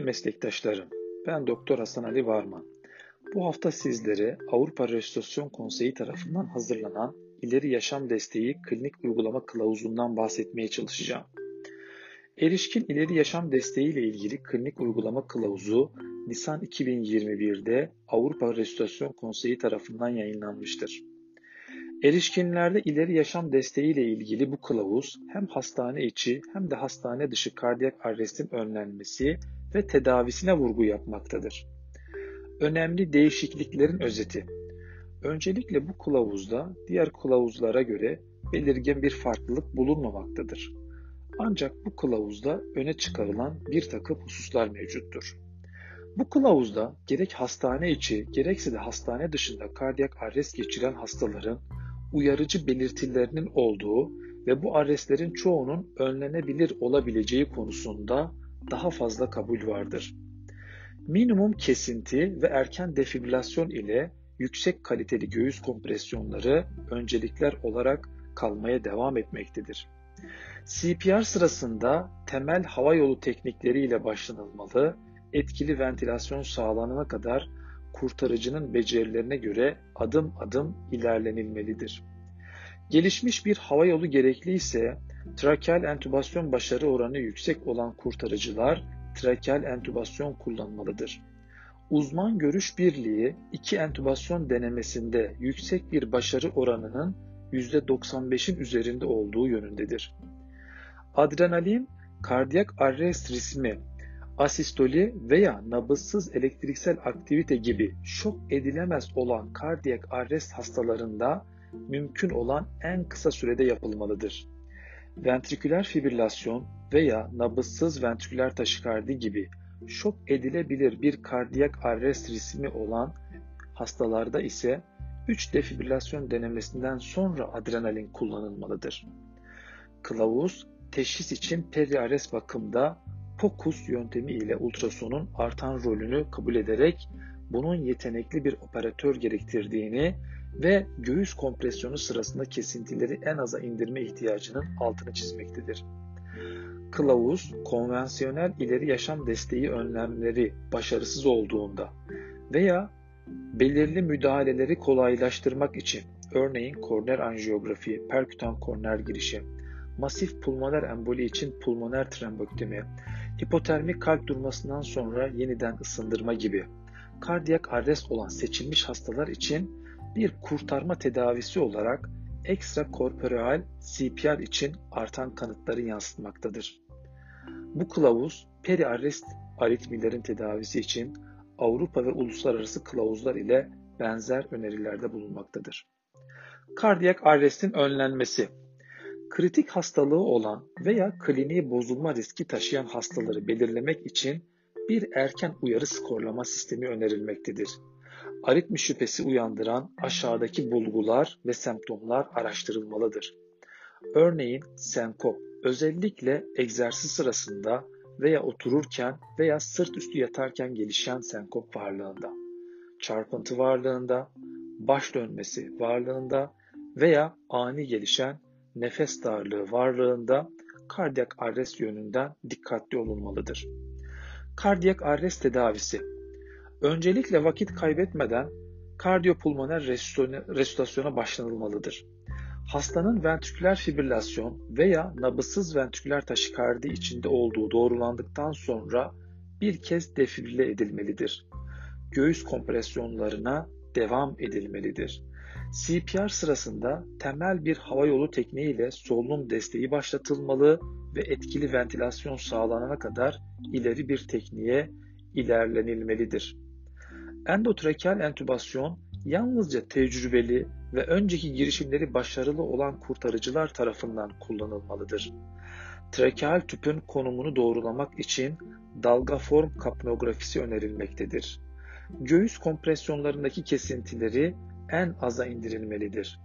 Sevgili meslektaşlarım, ben Doktor Hasan Ali Varman. Bu hafta sizlere Avrupa Restorasyon Konseyi tarafından hazırlanan İleri Yaşam Desteği Klinik Uygulama Kılavuzu'ndan bahsetmeye çalışacağım. Erişkin İleri Yaşam Desteği ile ilgili klinik uygulama kılavuzu Nisan 2021'de Avrupa Restorasyon Konseyi tarafından yayınlanmıştır. Erişkinlerde ileri yaşam desteği ile ilgili bu kılavuz hem hastane içi hem de hastane dışı kardiyak arrestin önlenmesi ve tedavisine vurgu yapmaktadır. Önemli değişikliklerin özeti. Öncelikle bu kılavuzda diğer kılavuzlara göre belirgin bir farklılık bulunmamaktadır. Ancak bu kılavuzda öne çıkarılan bir takım hususlar mevcuttur. Bu kılavuzda gerek hastane içi gerekse de hastane dışında kardiyak arrest geçiren hastaların uyarıcı belirtilerinin olduğu ve bu arrestlerin çoğunun önlenebilir olabileceği konusunda daha fazla kabul vardır. Minimum kesinti ve erken defibrilasyon ile yüksek kaliteli göğüs kompresyonları öncelikler olarak kalmaya devam etmektedir. CPR sırasında temel hava yolu teknikleriyle başlanılmalı, etkili ventilasyon sağlanana kadar kurtarıcının becerilerine göre adım adım ilerlenilmelidir. Gelişmiş bir hava yolu gerekli ise trakeal entübasyon başarı oranı yüksek olan kurtarıcılar trakeal entübasyon kullanmalıdır. Uzman görüş birliği iki entübasyon denemesinde yüksek bir başarı oranının %95'in üzerinde olduğu yönündedir. Adrenalin, kardiyak arrest ritmi asistoli veya nabızsız elektriksel aktivite gibi şok edilemez olan kardiyak arrest hastalarında mümkün olan en kısa sürede yapılmalıdır. Ventriküler fibrilasyon veya nabızsız ventriküler taşikardi gibi şok edilebilir bir kardiyak arrest rismi olan hastalarda ise 3 defibrilasyon denemesinden sonra adrenalin kullanılmalıdır. Kılavuz, teşhis için periares bakımda POCUS yöntemi ile ultrasonun artan rolünü kabul ederek bunun yetenekli bir operatör gerektirdiğini ve göğüs kompresyonu sırasında kesintileri en aza indirme ihtiyacının altını çizmektedir. Kılavuz, konvansiyonel ileri yaşam desteği önlemleri başarısız olduğunda veya belirli müdahaleleri kolaylaştırmak için örneğin korner anjiyografi, perkütan korner girişi, masif pulmoner emboli için pulmoner trembektomi, hipotermik kalp durmasından sonra yeniden ısındırma gibi kardiyak arrest olan seçilmiş hastalar için bir kurtarma tedavisi olarak ekstrakorporeal CPR için artan kanıtları yansıtmaktadır. Bu kılavuz periarrest aritmilerin tedavisi için Avrupa ve uluslararası kılavuzlar ile benzer önerilerde bulunmaktadır. Kardiyak arrestin önlenmesi kritik hastalığı olan veya kliniği bozulma riski taşıyan hastaları belirlemek için bir erken uyarı skorlama sistemi önerilmektedir. Aritmi şüphesi uyandıran aşağıdaki bulgular ve semptomlar araştırılmalıdır. Örneğin senkop, özellikle egzersiz sırasında veya otururken veya sırt üstü yatarken gelişen senkop varlığında, çarpıntı varlığında, baş dönmesi varlığında veya ani gelişen nefes darlığı varlığında kardiyak arrest yönünden dikkatli olunmalıdır. Kardiyak arrest tedavisi Öncelikle vakit kaybetmeden kardiyopulmoner resütasyona başlanılmalıdır. Hastanın ventriküler fibrilasyon veya nabızsız ventriküler taşikardi içinde olduğu doğrulandıktan sonra bir kez defibrile edilmelidir. Göğüs kompresyonlarına devam edilmelidir. CPR sırasında temel bir hava yolu tekniğiyle solunum desteği başlatılmalı ve etkili ventilasyon sağlanana kadar ileri bir tekniğe ilerlenilmelidir. Endotrakeal entübasyon yalnızca tecrübeli ve önceki girişimleri başarılı olan kurtarıcılar tarafından kullanılmalıdır. Trakeal tüpün konumunu doğrulamak için dalga form kapnografisi önerilmektedir. Göğüs kompresyonlarındaki kesintileri en aza indirilmelidir.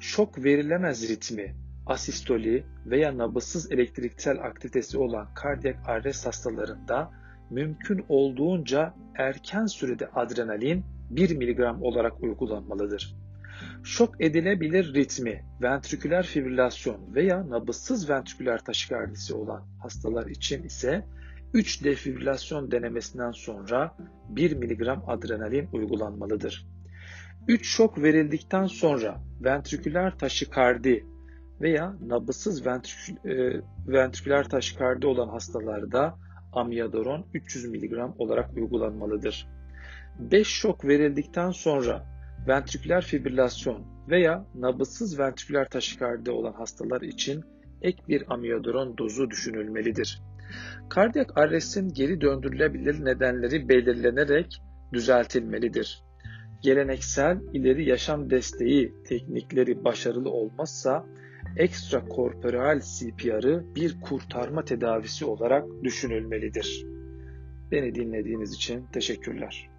Şok verilemez ritmi, asistoli veya nabızsız elektriksel aktivitesi olan kardiyak arrest hastalarında mümkün olduğunca erken sürede adrenalin 1 mg olarak uygulanmalıdır. Şok edilebilir ritmi, ventriküler fibrilasyon veya nabızsız ventriküler taşikardisi olan hastalar için ise 3 defibrilasyon denemesinden sonra 1 mg adrenalin uygulanmalıdır. 3 şok verildikten sonra ventriküler taşikardi veya nabızsız e, ventriküler taşikardi olan hastalarda amiodaron 300 mg olarak uygulanmalıdır. 5 şok verildikten sonra ventriküler fibrilasyon veya nabızsız ventriküler taşikardi olan hastalar için ek bir amiodaron dozu düşünülmelidir. Kardiyak arrestin geri döndürülebilir nedenleri belirlenerek düzeltilmelidir. Geleneksel ileri yaşam desteği teknikleri başarılı olmazsa ekstrakorporeal CPR'ı bir kurtarma tedavisi olarak düşünülmelidir. Beni dinlediğiniz için teşekkürler.